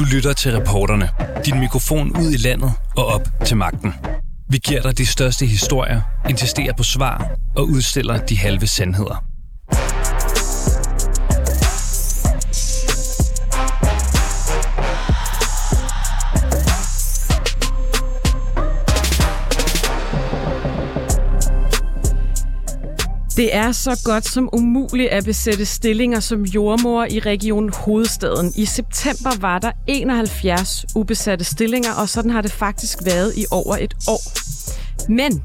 Du lytter til reporterne. Din mikrofon ud i landet og op til magten. Vi giver dig de største historier, insisterer på svar og udstiller de halve sandheder. Det er så godt som umuligt at besætte stillinger som jordmor i Region Hovedstaden. I september var der 71 ubesatte stillinger, og sådan har det faktisk været i over et år. Men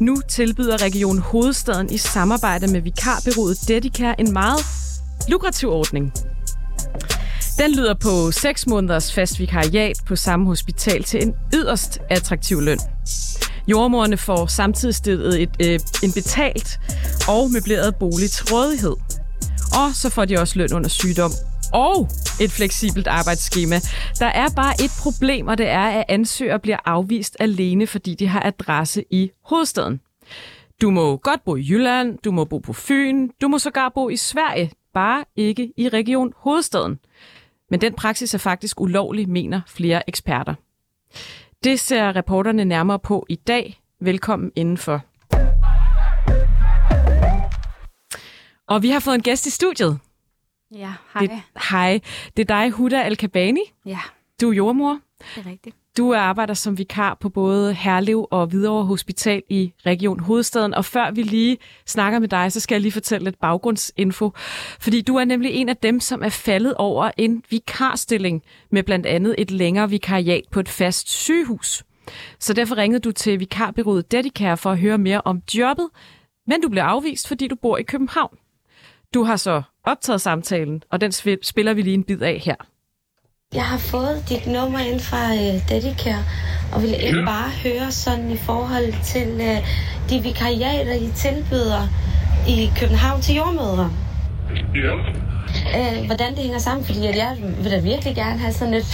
nu tilbyder Region Hovedstaden i samarbejde med vikarbyrået Dedicare en meget lukrativ ordning. Den lyder på 6 måneders fast vikariat på samme hospital til en yderst attraktiv løn. Jordmorerne får samtidig stillet et, øh, en betalt og møbleret bolig til rådighed. Og så får de også løn under sygdom og et fleksibelt arbejdsskema. Der er bare et problem, og det er, at ansøgere bliver afvist alene, fordi de har adresse i hovedstaden. Du må godt bo i Jylland, du må bo på Fyn, du må sågar bo i Sverige, bare ikke i Region Hovedstaden. Men den praksis er faktisk ulovlig, mener flere eksperter. Det ser reporterne nærmere på i dag. Velkommen indenfor. Og vi har fået en gæst i studiet. Ja, hej. Det, hej. Det er dig, Huda Al-Kabani. Ja, Du er jordmor. det er rigtigt. Du arbejder som vikar på både Herlev og Hvidovre Hospital i Region Hovedstaden. Og før vi lige snakker med dig, så skal jeg lige fortælle lidt baggrundsinfo. Fordi du er nemlig en af dem, som er faldet over en vikarstilling med blandt andet et længere vikariat på et fast sygehus. Så derfor ringede du til vikarbyrået Dedicare for at høre mere om jobbet, men du blev afvist, fordi du bor i København. Du har så optaget samtalen, og den spiller vi lige en bid af her. Jeg har fået dit nummer ind fra uh, Dedicare, og vil ikke bare høre sådan i forhold til uh, de vikariater, I tilbyder i København til jordmødre. Ja, Uh, hvordan det hænger sammen, fordi at jeg vil da virkelig gerne have sådan et...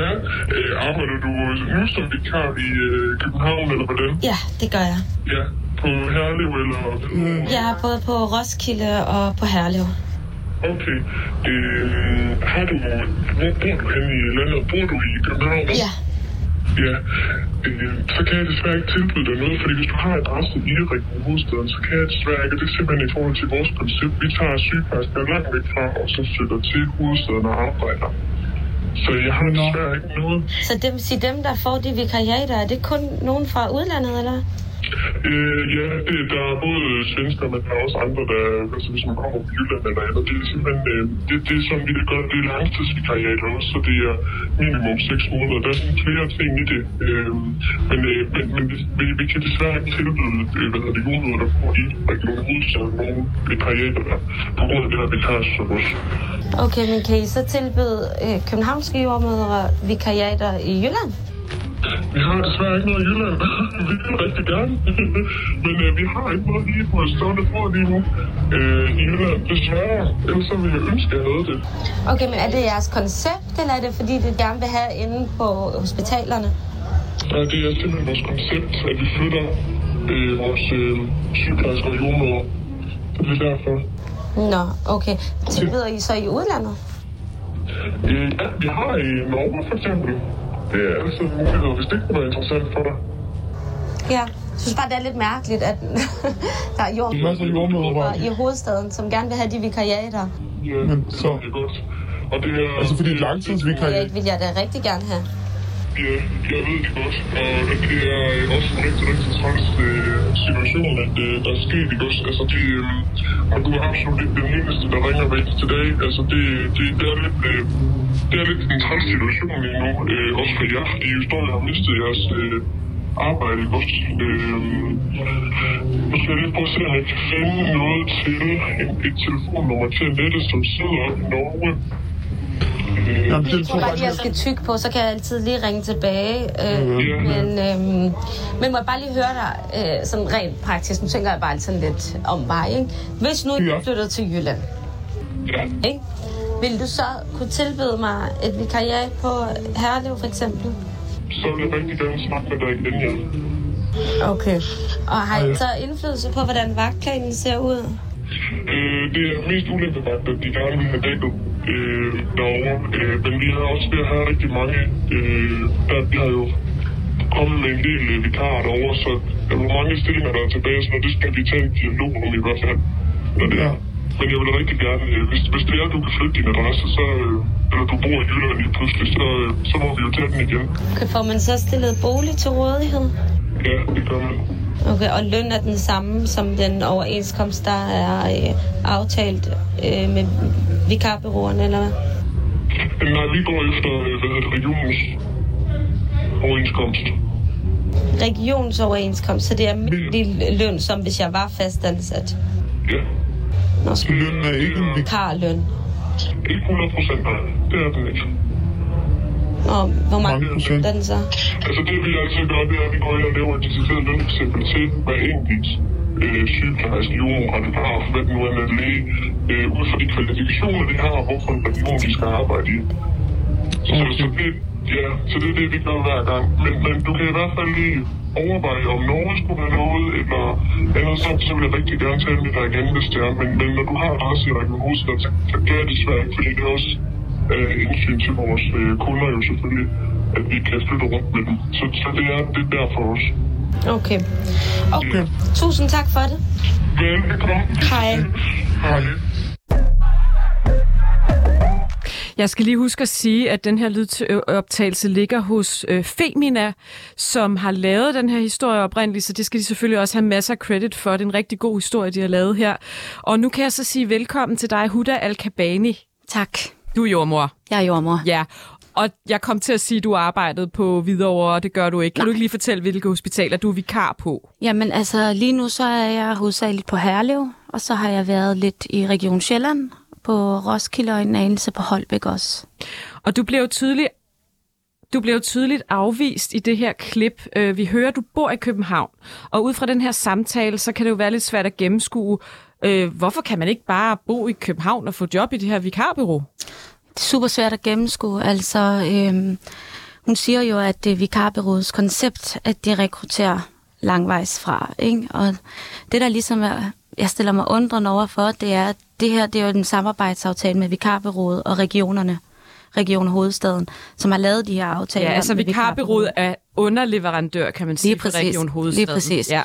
ja. Øh, arbejder du nu som vikar i øh, København, eller hvordan? ja, det gør jeg. Ja, på Herlev, eller... Mm. Jeg er både på Roskilde og på Herlev. Okay. Øh, har du... Hvor bor du henne i landet? Bor du i København? Ja, Ja. Øh, så kan jeg desværre ikke tilbyde dig noget, fordi hvis du har adresse i Region Hovedstaden, så kan jeg desværre ikke. Det er simpelthen i forhold til vores koncept. Vi tager sygeplejersker langt væk fra, og så flytter til hovedstaden og arbejder. Så jeg har desværre ikke noget. så det vil sige, dem, der får de vikariater, er det kun nogen fra udlandet, eller? Øh, ja, det, der er både svensker, men der er også andre, der, altså hvis man kommer fra Jylland eller andet, det er simpelthen, øh, det, det er sådan, vi det gør, det er langtidsvikariat også, så det er minimum 6 måneder. Der er sådan flere ting i det, øh, men, øh, men, men vi, vi kan desværre ikke tilbyde, øh, hvad hedder det, jordmøder, der får i Region Hovedstaden nogle vikariater der, på grund af det her vikarsjob. Okay, men kan I så tilbyde øh, københavnske jordmødre vikariater i Jylland? Vi har desværre ikke noget i Jylland. vi vil rigtig gerne. Men øh, vi har ikke noget lige på stående fod lige nu. Øh, I Jylland, desværre. Ellers så ville jeg ønske, at jeg havde det. Okay, men er det jeres koncept, eller er det fordi, det gerne vil have inde på hospitalerne? Og det er simpelthen vores koncept, at vi flytter øh, vores øh, sygeplejersker og jordmøder. Det er derfor. Nå, okay. Tilbyder I så i udlandet? Øh, ja, vi har i Norge for eksempel. Det er altid en mulighed, hvis det kunne være interessant for dig. Ja. Jeg synes bare, det er lidt mærkeligt, at der er jordmødre i hovedstaden, som gerne vil have de vikariater. Ja, Men det så- er godt. Og det er, Altså fordi det er- langtidsvikariat, Det vil jeg da rigtig gerne have. Ja, jeg ved det godt. Og det er øh, også en rigtig, rigtig træls øh, situation, at øh, der er sket, ikke også? Altså, det, øh, og du er absolut ikke den eneste, der ringer hver eneste dag. Altså, det, det, det er lidt... Øh, det er lidt en træls situation lige nu. Øh, også for jer. I jo står har mistet jeres øh, arbejde, ikke også? Øh, nu skal jeg lige prøve at se, om jeg kan finde noget til en, et telefonnummer til Annette, som sidder i Norge. Øh, Jamen, det Jeg tror bare lige, jeg skal tykke på, så kan jeg altid lige ringe tilbage. Øh, Ja. men, øhm, men må jeg bare lige høre dig, øh, sådan rent praktisk, nu tænker jeg bare sådan lidt om mig, ikke? Hvis nu Ja. jeg flytter til Jylland, ja. ikke? Vil du så kunne tilbyde mig et vikariat på Herlev for eksempel? Så vil jeg rigtig gerne snakke med dig igen, ja. Okay. Og har I så indflydelse på, hvordan vagtplanen ser ud? Øh, det er mest ulempevagt, at de gerne vil have dækket øh, derovre. Øh, men vi har også ved at have rigtig mange, øh, der vi har jo kommet med en del øh, vikarer derovre, så der er mange stillinger, der er tilbage, så det skal vi tage en dialog om i hvert fald, når det er. Men jeg vil rigtig gerne, øh, hvis, hvis det er, at du kan flytte din adresse, så, øh, eller du bor i Jylland lige pludselig, så, øh, så må vi jo tage den igen. Okay, får man så stillet bolig til rådighed? Ja, det gør man. Okay, og løn er den samme som den overenskomst, der er øh, aftalt øh, med vikarbyråerne, eller hvad? Nej, vi går efter, øh, regionens overenskomst. Regionsoverenskomst, så det er almindelig løn, som hvis jeg var fastansat. Ja, Nå, så Lønnen er ikke en vik- vikarløn. ikke 100 procent, nej. Det er den ikke. Og hvor mange procent. er den så? Altså det vi altid gør, det er, at vi går ind og laver et decideret løneksempel til hver enkelt øh, sygeplejerske, jordmor, radiograf, hvad det nu er med læge, øh, ud fra de kvalifikationer, de har, og hvorfor en region de skal arbejde i. Så, så, det, ja, så det er det, vi gør hver gang. Men, men du kan i hvert fald lige overveje, om Norge skulle være noget, eller andet sådan, så vil jeg rigtig gerne tale med dig igen, hvis det er. Men, men når du har adresse i Region Hovedstad, så, så jeg desværre ikke, fordi det er også øh, indsyn til vores øh, kunder jo selvfølgelig, at vi kan flytte rundt med dem. Så, så det er det er derfor også. Okay. okay. Tusind tak for det. Velbekomme. Hej. Hej. Jeg skal lige huske at sige, at den her lydoptagelse ligger hos øh, Femina, som har lavet den her historie oprindeligt, så det skal de selvfølgelig også have masser af credit for. Det er en rigtig god historie, de har lavet her. Og nu kan jeg så sige velkommen til dig, Huda Al-Kabani. Tak. Du er jordmor. Jeg er jordmor. Ja, og jeg kom til at sige, at du arbejdede på Hvidovre, og det gør du ikke. Kan Nej. du ikke lige fortælle, hvilke hospitaler du er vikar på? Jamen altså, lige nu så er jeg hovedsageligt på Herlev, og så har jeg været lidt i Region Sjælland, på Roskilde og en anelse på Holbæk også. Og du blev tydeligt du blev tydeligt afvist i det her klip. Øh, Vi hører, at du bor i København, og ud fra den her samtale, så kan det jo være lidt svært at gennemskue, øh, hvorfor kan man ikke bare bo i København og få job i det her vikarbyrå? Det er super svært at gennemskue. Altså, øhm, hun siger jo, at det er vikarbyråets koncept, at de rekrutterer langvejs fra. Ikke? Og det, der ligesom er, jeg stiller mig undrende over for, det er, at det her det er jo en samarbejdsaftale med vikarbyrået og regionerne. Region Hovedstaden, som har lavet de her aftaler. Ja, altså med vikarbyrået er underleverandør, kan man sige, Lige præcis. Region Hovedstaden. Lige præcis. Ja.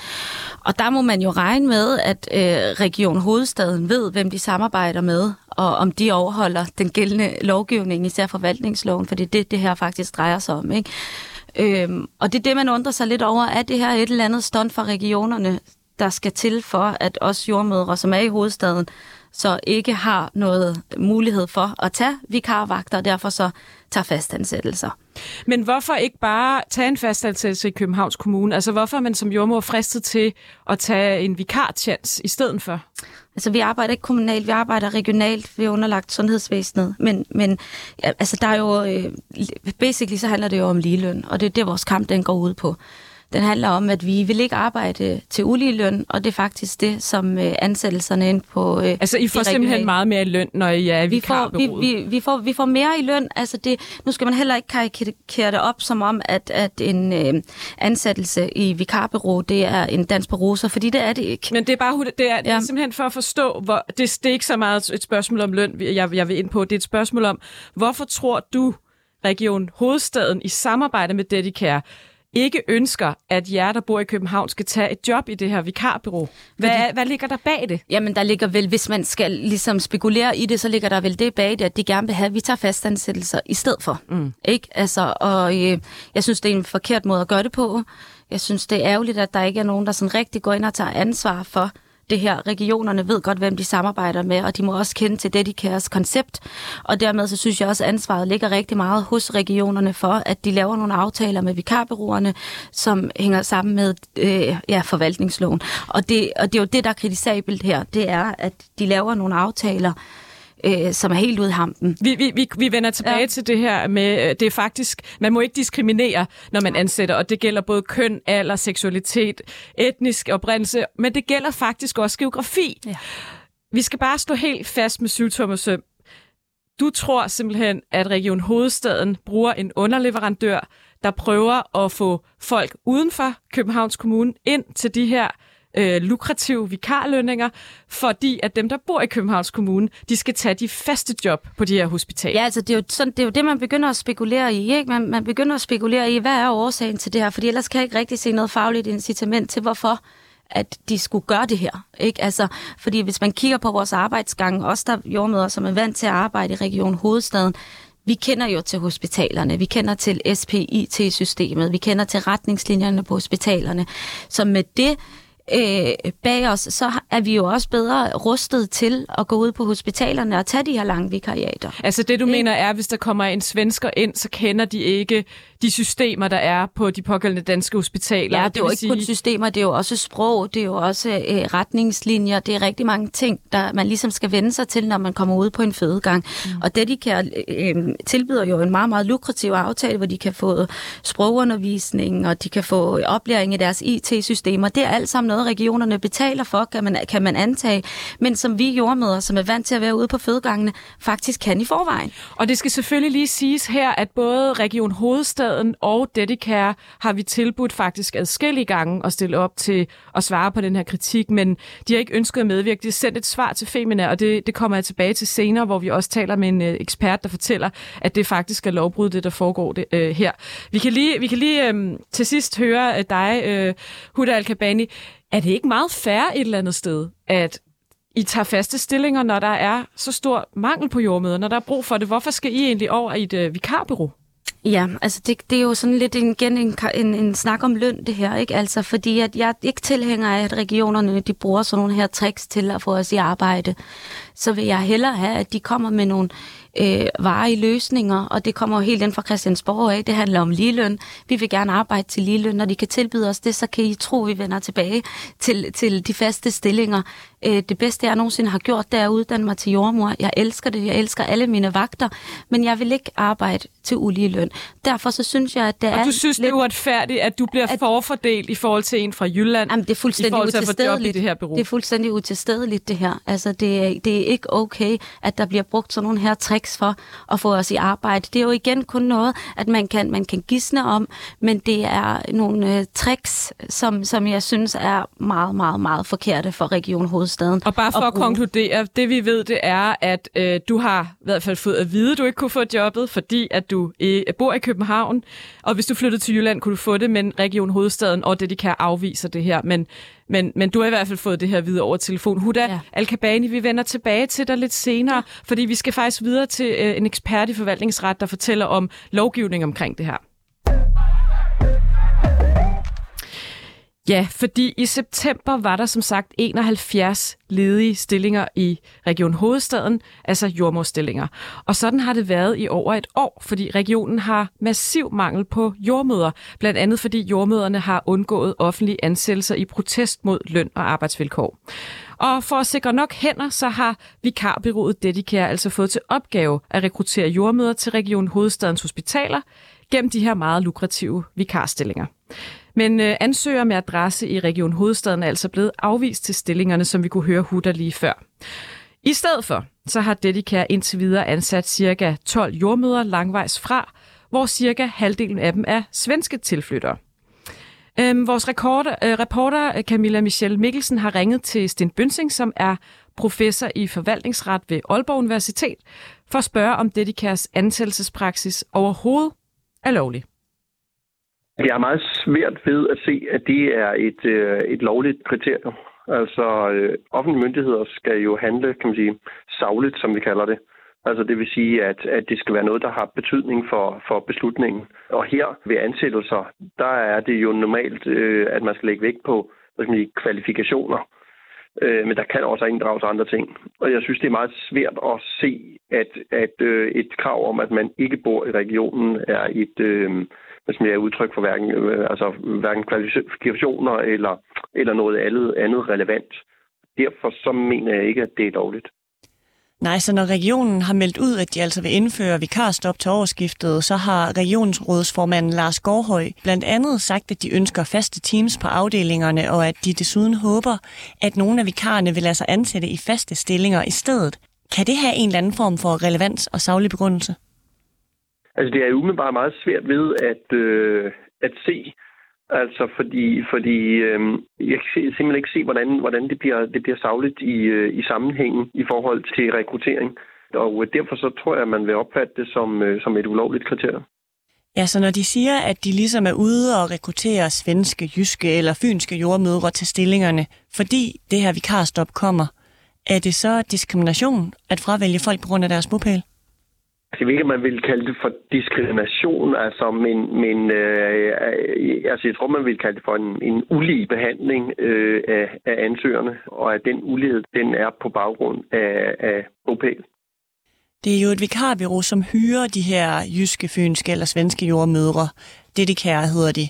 Og der må man jo regne med, at øh, Region Hovedstaden ved, hvem de samarbejder med, og om de overholder den gældende lovgivning, især forvaltningsloven, for det er det, det her faktisk drejer sig om. Ikke? Øhm, og det er det, man undrer sig lidt over, at det her et eller andet stunt fra regionerne, der skal til for, at os jordmødre, som er i hovedstaden, så ikke har noget mulighed for at tage vikarvagter, og derfor så tager fastansættelser. Men hvorfor ikke bare tage en fastansættelse i Københavns Kommune? Altså hvorfor er man som jordmor fristet til at tage en vikarchance i stedet for? Altså, vi arbejder ikke kommunalt, vi arbejder regionalt, vi er underlagt sundhedsvæsenet, men, men ja, altså, der er jo, øh, basically så handler det jo om ligeløn, og det er det, vores kamp den går ud på. Den handler om, at vi vil ikke arbejde til ulige løn, og det er faktisk det, som øh, ansættelserne ind på... Øh, Altså I får simpelthen meget mere i løn, når I er vi får, vi, vi, vi, får, vi får mere i løn. Altså det, nu skal man heller ikke karikere det op som om, at, at en øh, ansættelse i vikarbyrå, det er en dans på roser, fordi det er det ikke. Men det er bare det er, det er simpelthen for at forstå, hvor, det, det er ikke så meget et spørgsmål om løn, jeg, jeg vil ind på. Det er et spørgsmål om, hvorfor tror du, Region Hovedstaden i samarbejde med Dedicare ikke ønsker, at jer, der bor i København, skal tage et job i det her vikarbyrå? Hvad, Fordi- hvad ligger der bag det? Jamen, der ligger vel, hvis man skal ligesom spekulere i det, så ligger der vel det bag det, at de gerne vil have, at vi tager fastansættelser i stedet for. Mm. Ikke? Altså, og øh, jeg synes, det er en forkert måde at gøre det på. Jeg synes, det er ærgerligt, at der ikke er nogen, der sådan rigtig går ind og tager ansvar for det her. Regionerne ved godt, hvem de samarbejder med, og de må også kende til Dedicares koncept. Og dermed så synes jeg også, at ansvaret ligger rigtig meget hos regionerne for, at de laver nogle aftaler med vikarbyråerne, som hænger sammen med øh, ja, forvaltningsloven. Og det, og det er jo det, der er kritisabelt her. Det er, at de laver nogle aftaler, øh, som er helt ude i hampen. Vi, vi, vi, vi vender tilbage ja. Ja. til det her med, øh, det er faktisk, man må ikke diskriminere, når man ansætter, og det gælder både køn, alder, seksualitet, etnisk oprindelse, men det gælder faktisk også geografi. Ja. Vi skal bare stå helt fast med syvtommersøm. Du tror simpelthen, at Region Hovedstaden bruger en underleverandør, der prøver at få folk uden for Københavns Kommune ind til de her øh, lukrative vikarlønninger, fordi at dem, der bor i Københavns Kommune, de skal tage de faste job på de her hospitaler. Ja, altså det er, jo sådan, det er jo det, man begynder at spekulere i. Ikke? Man, man begynder at spekulere i, hvad er årsagen til det her? Fordi ellers kan jeg ikke rigtig se noget fagligt incitament til, hvorfor at de skulle gøre det her. Ikke? Altså, fordi hvis man kigger på vores arbejdsgang, også der jordmøder, som er vant til at arbejde i Region Hovedstaden, vi kender jo til hospitalerne, vi kender til SPIT-systemet, vi kender til retningslinjerne på hospitalerne. Så med det øh, bag os, så er vi jo også bedre rustet til at gå ud på hospitalerne og tage de her lange vikariater. Altså det, du mener er, hvis der kommer en svensker ind, så kender de ikke de systemer, der er på de pågældende danske hospitaler. Ja, det, er jo ikke sige... kun systemer, det er jo også sprog, det er jo også øh, retningslinjer, det er rigtig mange ting, der man ligesom skal vende sig til, når man kommer ud på en fødegang. Mm. Og det, de kan øh, tilbyder jo en meget, meget lukrativ aftale, hvor de kan få sprogundervisning, og de kan få oplæring i deres IT-systemer. Det er alt sammen noget, regionerne betaler for, kan man, kan man antage, men som vi jordmøder, som er vant til at være ude på fødegangene, faktisk kan i forvejen. Og det skal selvfølgelig lige siges her, at både Region Hovedstad Hovedstaden og Dedicare har vi tilbudt faktisk adskillige gange at stille op til at svare på den her kritik, men de har ikke ønsket at medvirke. De har sendt et svar til Femina, og det, det kommer jeg tilbage til senere, hvor vi også taler med en øh, ekspert, der fortæller, at det faktisk er lovbrud, det der foregår det, øh, her. Vi kan lige, vi kan lige øh, til sidst høre øh, dig, øh, Huda Al-Kabani. Er det ikke meget færre et eller andet sted, at i tager faste stillinger, når der er så stor mangel på jordmøder, når der er brug for det? Hvorfor skal I egentlig over i et øh, vikarbureau? Ja, altså det, det er jo sådan lidt en, igen en, en, en snak om løn, det her, ikke? Altså, fordi at jeg ikke tilhænger af, at regionerne de bruger sådan nogle her tricks til at få os i arbejde. Så vil jeg hellere have, at de kommer med nogle øh, varige løsninger, og det kommer jo helt ind fra Christiansborg af. Det handler om ligeløn. Vi vil gerne arbejde til ligeløn. Når de kan tilbyde os det, så kan I tro, at vi vender tilbage til, til de faste stillinger. Øh, det bedste, jeg nogensinde har gjort, det er at uddanne mig til jordmor. Jeg elsker det. Jeg elsker alle mine vagter, men jeg vil ikke arbejde til ulige løn. Derfor så synes jeg, at det og er... du synes, lidt, det er uretfærdigt, at du bliver at, forfordelt i forhold til en fra Jylland? Jamen, det er fuldstændig utilstedeligt. Det, her bureau. det er fuldstændig utilstedeligt, det her. Altså, det er, det er ikke okay, at der bliver brugt sådan nogle her tricks for at få os i arbejde. Det er jo igen kun noget, at man kan, man kan gisne om, men det er nogle uh, tricks, som, som jeg synes er meget, meget, meget forkerte for Region Hovedstaden. Og bare for at, at konkludere, det vi ved, det er, at øh, du har i hvert fald fået at vide, at du ikke kunne få jobbet, fordi at du øh, bor i København, og hvis du flyttede til Jylland, kunne du få det, men Region Hovedstaden og det, de kan afvise det her. Men, men, men du har i hvert fald fået det her videre over telefon. Huda ja. Al-Kabani, vi vender tilbage til dig lidt senere, ja. fordi vi skal faktisk videre til øh, en ekspert i forvaltningsret, der fortæller om lovgivning omkring det her. Ja, fordi i september var der som sagt 71 ledige stillinger i Region Hovedstaden, altså jordmorstillinger. Og sådan har det været i over et år, fordi regionen har massiv mangel på jordmøder, blandt andet fordi jordmøderne har undgået offentlige ansættelser i protest mod løn og arbejdsvilkår. Og for at sikre nok hænder, så har vikarbyrået Dedicare altså fået til opgave at rekruttere jordmøder til Region Hovedstadens hospitaler gennem de her meget lukrative vikarstillinger. Men øh, ansøger med adresse i Region Hovedstaden er altså blevet afvist til stillingerne, som vi kunne høre Hutter lige før. I stedet for, så har Dedicare indtil videre ansat ca. 12 jordmøder langvejs fra, hvor cirka halvdelen af dem er svenske tilflyttere. Øhm, vores rekorder, øh, reporter øh, Camilla Michelle Mikkelsen har ringet til Sten Bønsing, som er professor i forvaltningsret ved Aalborg Universitet, for at spørge om Dedicares ansættelsespraksis overhovedet er lovlig. Jeg er meget svært ved at se, at det er et, øh, et lovligt kriterium. Altså, øh, offentlige myndigheder skal jo handle, kan man sige, savligt, som vi kalder det. Altså det vil sige, at, at det skal være noget, der har betydning for, for beslutningen. Og her ved ansættelser, der er det jo normalt, øh, at man skal lægge vægt på hvad skal man sige, kvalifikationer. Øh, men der kan også inddrages andre ting. Og jeg synes, det er meget svært at se, at, at øh, et krav om, at man ikke bor i regionen, er et... Øh, som er udtryk for hverken, øh, altså, hverken kvalifikationer eller, eller noget andet, andet relevant. Derfor så mener jeg ikke, at det er lovligt. Nej, så når regionen har meldt ud, at de altså vil indføre vikarstop til årsskiftet, så har regionsrådsformanden Lars Gårdhøj blandt andet sagt, at de ønsker faste teams på afdelingerne, og at de desuden håber, at nogle af vikarerne vil lade sig ansætte i faste stillinger i stedet. Kan det have en eller anden form for relevans og saglig begrundelse? Altså det er umiddelbart meget svært ved at, øh, at se, Altså fordi, fordi øh, jeg kan simpelthen ikke se, hvordan, hvordan det bliver, det bliver savlet i, øh, i sammenhængen i forhold til rekruttering. Og øh, derfor så tror jeg, at man vil opfatte det som, øh, som et ulovligt kriterie. Ja, så når de siger, at de ligesom er ude og rekruttere svenske, jyske eller fynske jordmødre til stillingerne, fordi det her vikarstop kommer, er det så diskrimination at fravælge folk på grund af deres bopæl? Jeg ved ikke, man vil kalde det for diskrimination, altså, men, men øh, altså, jeg tror, man vil kalde det for en, en ulige behandling øh, af, af ansøgerne, og at den ulighed, den er på baggrund af, af bopæl. Det er jo et vikarbyrå, som hyrer de her jyske, fynske eller svenske jordmødre. Det, det kære, hedder de.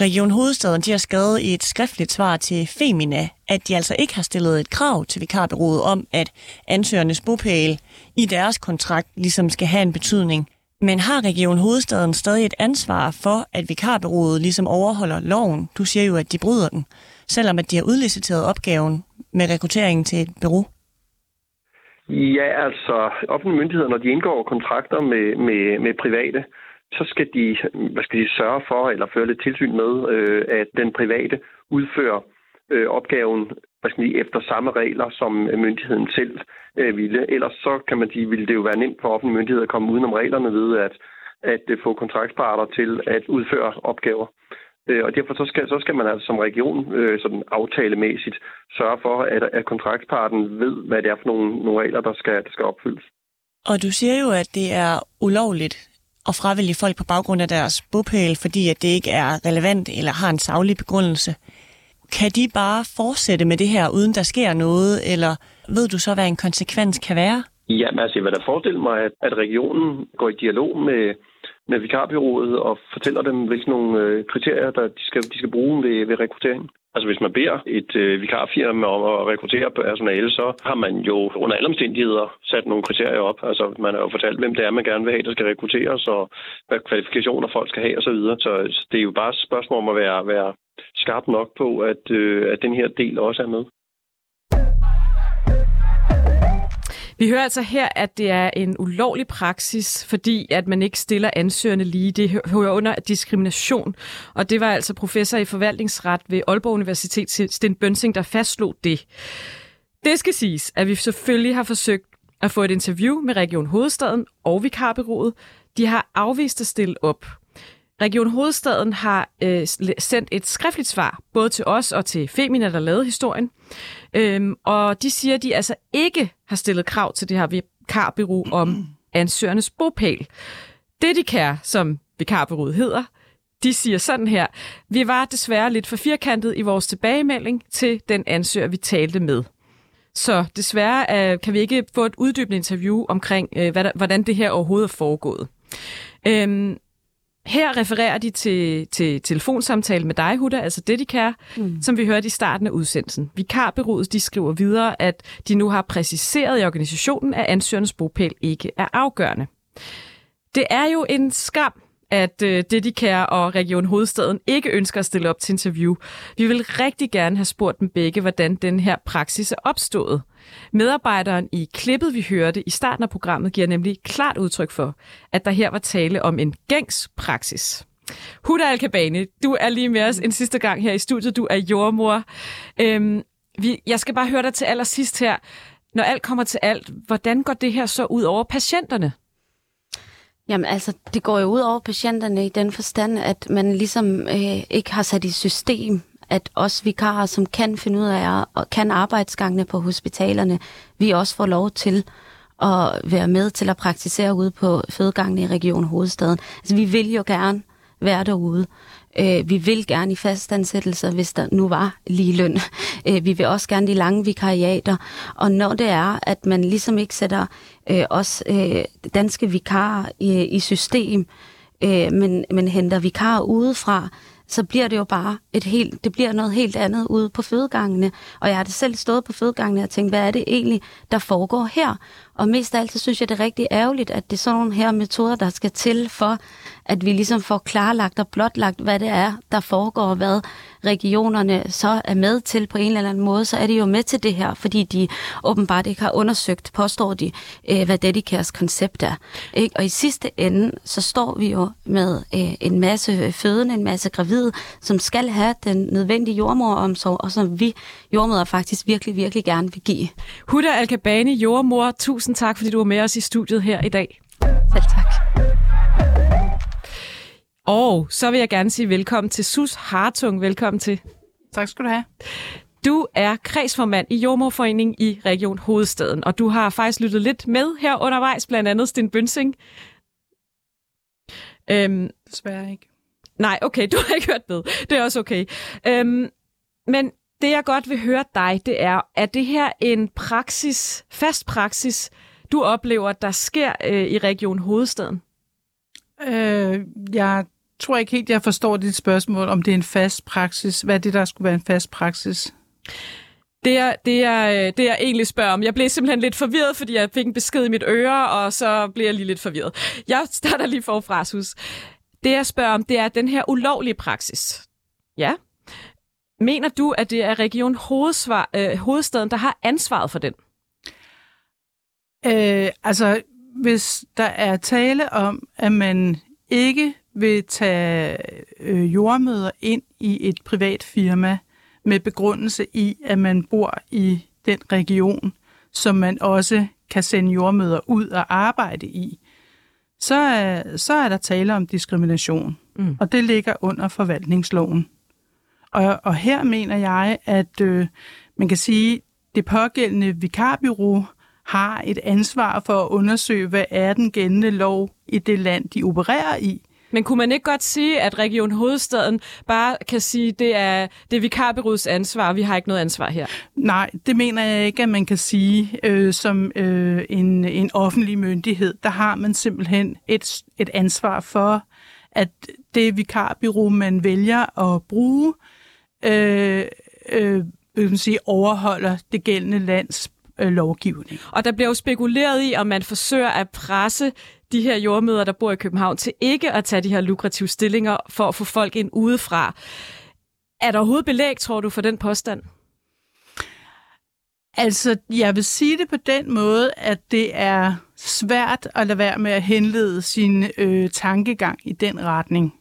Region Hovedstaden de har skrevet i et skriftligt svar til Femina, at de altså ikke har stillet et krav til vikarbyrået om, at ansøgernes bopæl i deres kontrakt ligesom skal have en betydning. Men har Region Hovedstaden stadig et ansvar for, at vikarbyrået ligesom overholder loven? Du siger jo, at de bryder den, selvom at de har udliciteret opgaven med rekrutteringen til et bureau. Ja, altså offentlige myndigheder, når de indgår kontrakter med, med, med private, så skal de, hvad skal de sørge for, eller føre lidt tilsyn med, øh, at den private udfører øh, opgaven hvad skal de, efter samme regler, som myndigheden selv øh, ville. Ellers så kan man sige, ville det jo være nemt for offentlige myndigheder at komme udenom reglerne ved at, at øh, få kontraktparter til at udføre opgaver. Øh, og derfor så skal, så skal man altså som region øh, sådan aftalemæssigt sørge for, at, at kontraktparten ved, hvad det er for nogle, nogle regler, der skal, der skal opfyldes. Og du siger jo, at det er ulovligt at fravælge folk på baggrund af deres bopæl, fordi at det ikke er relevant eller har en saglig begrundelse. Kan de bare fortsætte med det her, uden der sker noget, eller ved du så, hvad en konsekvens kan være? Ja, altså jeg vil da forestille mig, at, at regionen går i dialog med, med vikarbyrået og fortæller dem, hvilke nogle øh, kriterier, der de skal, de skal bruge ved, ved rekrutteringen. Altså hvis man beder et øh, vikarfirma om at rekruttere personale, så har man jo under alle omstændigheder sat nogle kriterier op. Altså man har jo fortalt, hvem det er, man gerne vil have, der skal rekrutteres, og hvad kvalifikationer folk skal have osv. Så, videre. så det er jo bare et spørgsmål om at være, være skarp nok på, at, øh, at den her del også er med. Vi hører altså her, at det er en ulovlig praksis, fordi at man ikke stiller ansøgerne lige. Det hører under diskrimination, og det var altså professor i forvaltningsret ved Aalborg Universitet, Sten Bønsing, der fastslog det. Det skal siges, at vi selvfølgelig har forsøgt at få et interview med Region Hovedstaden og Vikarbyrået. De har afvist at stille op. Region Hovedstaden har øh, sendt et skriftligt svar, både til os og til Femina, der lavede historien. Øhm, og de siger, at de altså ikke har stillet krav til det her vikarbyrå om ansøgernes bopæl. Det de kan, som vikarbyrået hedder, de siger sådan her, vi var desværre lidt for firkantet i vores tilbagemelding til den ansøger, vi talte med. Så desværre øh, kan vi ikke få et uddybende interview omkring, øh, hvad der, hvordan det her overhovedet er foregået. Øhm, her refererer de til, til telefonsamtale med dig, Huda, altså Dedicare, mm. som vi hørte i starten af udsendelsen. Vikarbyrået de skriver videre, at de nu har præciseret i organisationen, at ansøgernes bopæl ikke er afgørende. Det er jo en skam, at øh, Dedicare og Region Hovedstaden ikke ønsker at stille op til interview. Vi vil rigtig gerne have spurgt dem begge, hvordan den her praksis er opstået. Medarbejderen i klippet, vi hørte i starten af programmet, giver nemlig klart udtryk for, at der her var tale om en gængs praksis. Huda Alkabane, du er lige med os en sidste gang her i studiet. Du er jordmor. Øhm, vi, jeg skal bare høre dig til allersidst her. Når alt kommer til alt, hvordan går det her så ud over patienterne? Jamen altså, det går jo ud over patienterne i den forstand, at man ligesom øh, ikke har sat i system, at os vikarer, som kan finde ud af og kan arbejdsgangene på hospitalerne, vi også får lov til at være med til at praktisere ude på fødegangene i Region Hovedstaden. Altså, vi vil jo gerne være derude. Øh, vi vil gerne i fastansættelser, hvis der nu var lige løn. Øh, vi vil også gerne de lange vikariater. Og når det er, at man ligesom ikke sætter øh, os øh, danske vikarer i, i system, øh, men, men henter vikarer udefra, så bliver det jo bare et helt, det bliver noget helt andet ude på fødegangene. Og jeg har det selv stået på fødegangene og tænkt, hvad er det egentlig, der foregår her? Og mest af alt, så synes jeg, det er rigtig ærgerligt, at det er sådan nogle her metoder, der skal til for, at vi ligesom får klarlagt og blotlagt, hvad det er, der foregår, og hvad regionerne så er med til på en eller anden måde, så er de jo med til det her, fordi de åbenbart ikke har undersøgt, påstår de, øh, hvad Dedicares koncept er. Ikke? Og i sidste ende, så står vi jo med øh, en masse fødende, en masse gravide, som skal have den nødvendige jordmoromsorg, og som vi jordmøder faktisk virkelig, virkelig gerne vil give. Huda Alkabani, jordmor, tusind tak, fordi du var med os i studiet her i dag. Selv tak. Og så vil jeg gerne sige velkommen til Sus Hartung. Velkommen til. Tak skal du have. Du er kredsformand i Jordmorforeningen i Region Hovedstaden, og du har faktisk lyttet lidt med her undervejs, blandt andet Sten Bønsing. Øhm, Desværre ikke. Nej, okay, du har ikke hørt med. Det er også okay. Øhm, men det, jeg godt vil høre dig, det er, er det her en praksis, fast praksis, du oplever, der sker øh, i Region Hovedstaden? Øh, jeg tror ikke helt, jeg forstår dit spørgsmål, om det er en fast praksis. Hvad er det, der skulle være en fast praksis? Det er, det, er, det er egentlig spørger om. Jeg blev simpelthen lidt forvirret, fordi jeg fik en besked i mit øre, og så blev jeg lige lidt forvirret. Jeg starter lige forfra, Sus. Det jeg spørger om, det er den her ulovlige praksis. Ja. Mener du, at det er Region Hovedsvar, øh, Hovedstaden, der har ansvaret for den? Øh, altså, hvis der er tale om, at man ikke vil tage øh, jordmøder ind i et privat firma med begrundelse i, at man bor i den region, som man også kan sende jordmøder ud og arbejde i, så er, så er der tale om diskrimination, mm. og det ligger under forvaltningsloven. Og, og her mener jeg, at øh, man kan sige, det pågældende vikarbyrå har et ansvar for at undersøge, hvad er den gældende lov i det land, de opererer i. Men kunne man ikke godt sige, at Region Hovedstaden bare kan sige, at det er, det er vikarbyrådets ansvar, og vi har ikke noget ansvar her? Nej, det mener jeg ikke, at man kan sige øh, som øh, en, en offentlig myndighed. Der har man simpelthen et, et ansvar for, at det vikarbyrå, man vælger at bruge, øh, øh, vil sige, overholder det gældende lands øh, lovgivning. Og der bliver jo spekuleret i, om man forsøger at presse de her jordmøder, der bor i København, til ikke at tage de her lukrative stillinger for at få folk ind udefra. Er der overhovedet belæg, tror du, for den påstand? Altså, jeg vil sige det på den måde, at det er svært at lade være med at henlede sin øh, tankegang i den retning.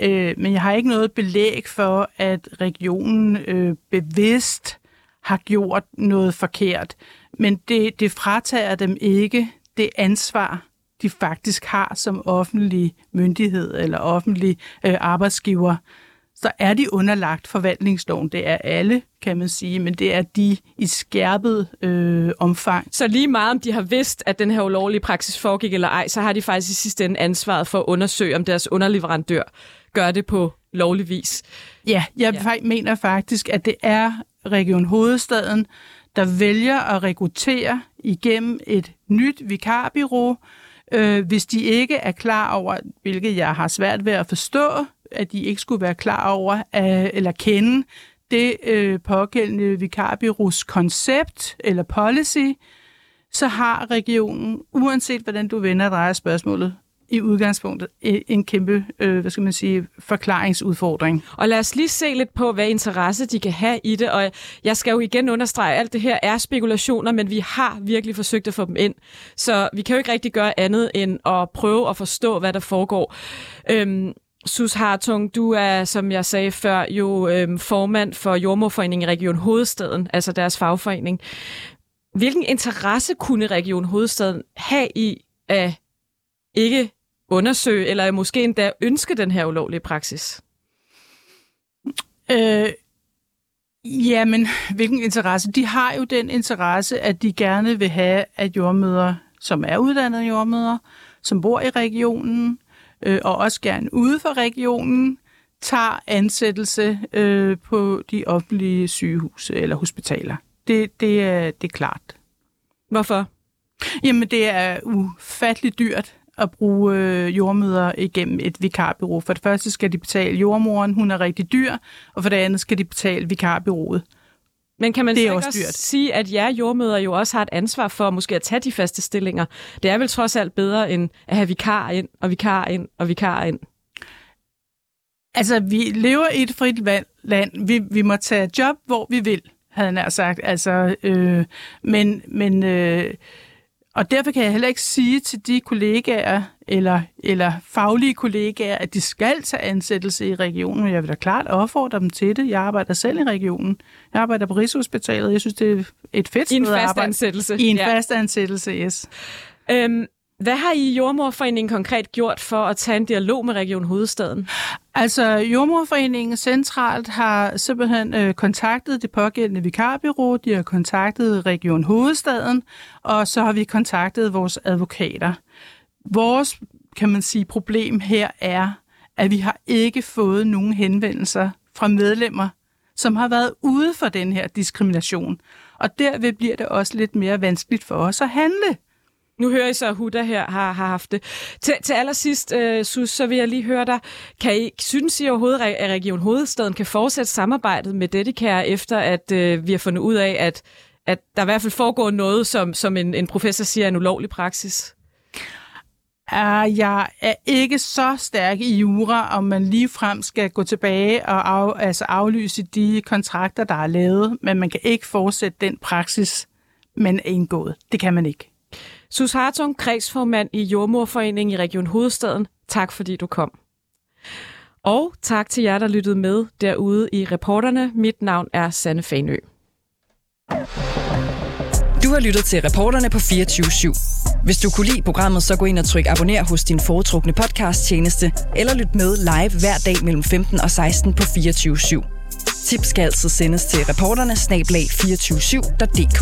Øh, men jeg har ikke noget belæg for, at regionen øh, bevidst har gjort noget forkert. Men det, det fratager dem ikke det ansvar, de faktisk har som offentlig myndighed eller offentlig øh, arbejdsgiver. Så er de underlagt forvaltningsloven. Det er alle, kan man sige, men det er de i skærpet øh, omfang. Så lige meget om de har vidst, at den her ulovlige praksis foregik eller ej, så har de faktisk i sidste ende ansvaret for at undersøge, om deres underleverandør gør det på lovlig vis. Ja, jeg ja. mener faktisk, at det er Region Hovedstaden, der vælger at rekruttere igennem et nyt vikarbyrå, øh, hvis de ikke er klar over, hvilket jeg har svært ved at forstå, at de ikke skulle være klar over øh, eller kende det øh, pågældende vikarbyrås koncept eller policy, så har regionen, uanset hvordan du vender og drejer spørgsmålet, i udgangspunktet øh, en kæmpe, øh, hvad skal man sige, forklaringsudfordring. Og lad os lige se lidt på, hvad interesse de kan have i det. Og jeg skal jo igen understrege, at alt det her er spekulationer, men vi har virkelig forsøgt at få dem ind. Så vi kan jo ikke rigtig gøre andet end at prøve at forstå, hvad der foregår. Øhm, Sus Hartung, du er, som jeg sagde før, jo øhm, formand for Jordmorforeningen i Region Hovedstaden, altså deres fagforening. Hvilken interesse kunne Region Hovedstaden have i at ikke undersøge, eller måske endda ønske den her ulovlige praksis? Øh, jamen, hvilken interesse? De har jo den interesse, at de gerne vil have, at jordmøder, som er uddannede jordmøder, som bor i regionen, øh, og også gerne ude for regionen, tager ansættelse øh, på de offentlige sygehuse eller hospitaler. Det, det, er, det er klart. Hvorfor? Jamen, det er ufatteligt dyrt at bruge øh, jordmøder igennem et vikarbyrå. For det første skal de betale jordmoren, hun er rigtig dyr, og for det andet skal de betale vikarbyrået. Men kan man det er også dyrt. sige, at jer jordmøder jo også har et ansvar for måske at tage de faste stillinger? Det er vel trods alt bedre end at have vikar ind, og vikar ind, og vikar ind. Altså, vi lever i et frit land. Vi, vi må tage job, hvor vi vil, havde han sagt. Altså, øh, men, men, øh, og derfor kan jeg heller ikke sige til de kollegaer, eller, eller faglige kollegaer, at de skal tage ansættelse i regionen. Jeg vil da klart opfordre dem til det. Jeg arbejder selv i regionen. Jeg arbejder på Rigshospitalet. Jeg synes, det er et fedt I en sted fast arbejde. ansættelse. I en Ja. fast ansættelse, yes. Øhm, hvad har I i Jordmorforeningen konkret gjort for at tage en dialog med Region Hovedstaden? Altså, Jordmorforeningen centralt har simpelthen øh, kontaktet det pågældende vikarbyrå, de har kontaktet Region Hovedstaden, og så har vi kontaktet vores advokater. Vores, kan man sige, problem her er, at vi har ikke fået nogen henvendelser fra medlemmer, som har været ude for den her diskrimination. Og derved bliver det også lidt mere vanskeligt for os at handle. Nu hører I så, at Huda her har, har haft det. Til, til allersidst, øh, Sus, så vil jeg lige høre dig. Kan I, synes I overhovedet, at Region Hovedstaden kan fortsætte samarbejdet med Dedicare, efter at øh, vi har fundet ud af, at, at der i hvert fald foregår noget, som, som en, en professor siger er en ulovlig praksis? Uh, jeg er ikke så stærk i jura, om man lige frem skal gå tilbage og af, altså aflyse de kontrakter, der er lavet, men man kan ikke fortsætte den praksis, man er indgået. Det kan man ikke. Sus Hartung, kredsformand i Jordmorforeningen i Region Hovedstaden. Tak fordi du kom. Og tak til jer, der lyttede med derude i reporterne. Mit navn er Sanne Fanø. Du har lyttet til reporterne på 24 /7. Hvis du kunne lide programmet, så gå ind og tryk abonner hos din foretrukne podcast-tjeneste, eller lyt med live hver dag mellem 15 og 16 på 24 /7. Tips skal altid sendes til reporterne snablag 247.dk.